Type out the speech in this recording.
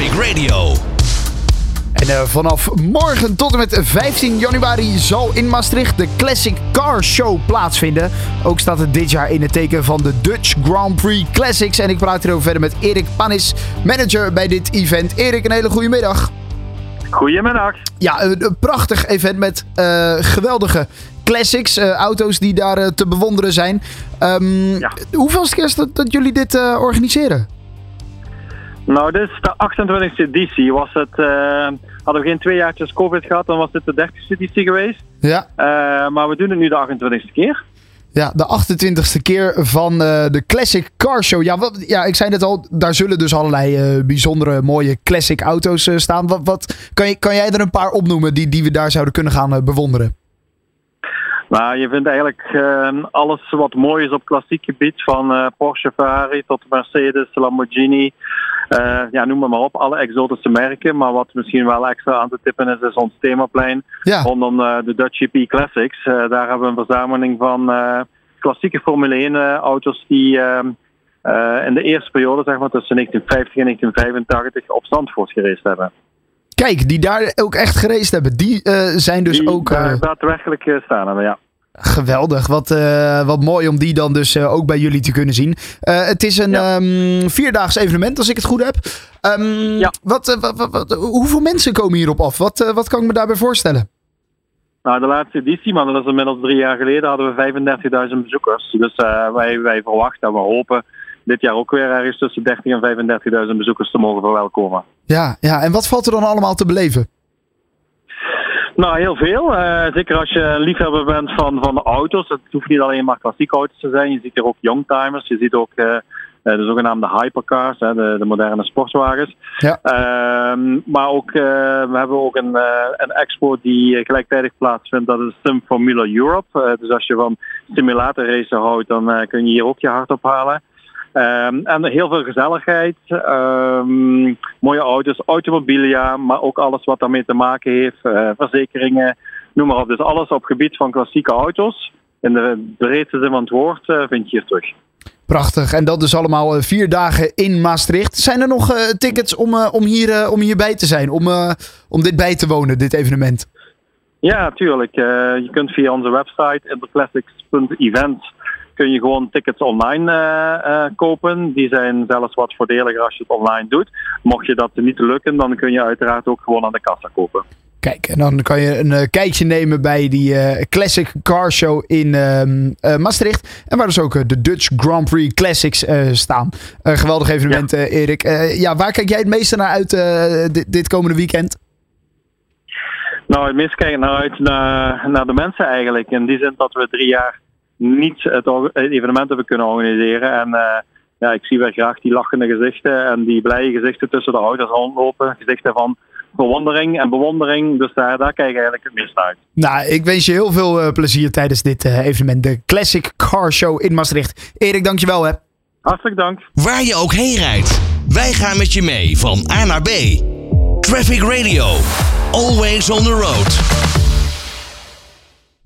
Traffic Radio. En uh, vanaf morgen tot en met 15 januari zal in Maastricht de Classic Car Show plaatsvinden. Ook staat het dit jaar in het teken van de Dutch Grand Prix Classics. En ik praat hierover verder met Erik Panis, manager bij dit event. Erik, een hele goede middag. Goedemiddag. Ja, een, een prachtig event met uh, geweldige classics, uh, auto's die daar te bewonderen zijn. Um, ja. Hoeveelste keer is dat, dat jullie dit organiseren? Nou, dit is de 28e editie. Was het, uh, hadden we geen twee jaartjes COVID gehad, dan was dit de 30e editie geweest. Ja. Uh, maar we doen het nu de 28e keer. Ja, de 28e keer van uh, de Classic Car Show. Ja, wat, ja, ik zei net al, daar zullen dus allerlei bijzondere mooie classic auto's staan. Wat, wat, kan, je, kan jij er een paar opnoemen die, die we daar zouden kunnen gaan bewonderen? Nou, je vindt eigenlijk uh, alles wat mooi is op klassiek gebied, van uh, Porsche, Ferrari tot Mercedes, Lamborghini. Uh, ja, noem maar, maar op, alle exotische merken. Maar wat misschien wel extra aan te tippen is, is ons themaplein ja. rondom de Dutch GP Classics. daar hebben we een verzameling van klassieke Formule 1 auto's die ehm, in de eerste periode, zeg maar tussen 1950 en 1985, op Zandvoort gereisd hebben. Kijk, die daar ook echt gereisd hebben. Die uh, zijn dus die ook. Uh, daadwerkelijk staan hebben, ja. Geweldig. Wat, wat mooi om die dan dus ook bij jullie te kunnen zien. het is een ja. um, vierdaags evenement, als ik het goed heb. Um, ja. wat, wat, wat, hoeveel mensen komen hierop af? Wat, wat kan ik me daarbij voorstellen? Nou, de laatste editie, maar dat is inmiddels drie jaar geleden, hadden we 35.000 bezoekers. Dus wij, wij verwachten en we hopen dit jaar ook weer ergens tussen 30.000 en 35.000 bezoekers te mogen verwelkomen. Ja, ja, en wat valt er dan allemaal te beleven? Nou, heel veel. Uh, zeker als je een liefhebber bent van, van de auto's. Het hoeft niet alleen maar klassieke auto's te zijn. Je ziet er ook youngtimers. Je ziet ook uh, de zogenaamde hypercars, hè, de, de moderne sportwagens. Ja. Uh, maar ook, we hebben ook een, een expo die gelijktijdig plaatsvindt. Dat is Sim Formula Europe. dus als je van simulatorracen houdt, dan kun je hier ook je hart ophalen. Um, en heel veel gezelligheid, um, mooie auto's, automobilia, maar ook alles wat daarmee te maken heeft, uh, verzekeringen, noem maar op. Dus alles op gebied van klassieke auto's, in de breedste zin van het woord, uh, vind je hier terug. Prachtig. En dat dus allemaal uh, vier dagen in Maastricht. Zijn er nog tickets om, om, hier, om hierbij te zijn, om, om dit bij te wonen, dit evenement? Ja, tuurlijk. je kunt via onze website interclassics.event kun je gewoon tickets online uh, uh, kopen. Die zijn zelfs wat voordeliger als je het online doet. Mocht je dat niet lukken, dan kun je uiteraard ook gewoon aan de kassa kopen. Kijk, en dan kan je een uh, kijkje nemen bij die Classic Car Show in ehm, Maastricht. En waar dus ook de Dutch Grand Prix Classics staan. geweldig evenement, ja. Erik. ja, waar kijk jij het meeste naar uit dit, dit komende weekend? Nou, het meest kijk ik naar uit naar, naar de mensen eigenlijk. In die zin dat we drie jaar niet het, evenement hebben kunnen organiseren. En uh, ja, ik zie wel graag die lachende gezichten en die blije gezichten tussen de ouders rondlopen. Gezichten van verwondering en bewondering. Dus daar, daar kijk ik eigenlijk het meest uit. Nou, ik wens je heel veel uh, plezier tijdens dit uh, evenement. De Classic Car Show in Maastricht. Erik, dankjewel hè. Hartelijk dank. Waar je ook heen rijdt. Wij gaan met je mee van A naar B. Traffic Radio. Always on the road.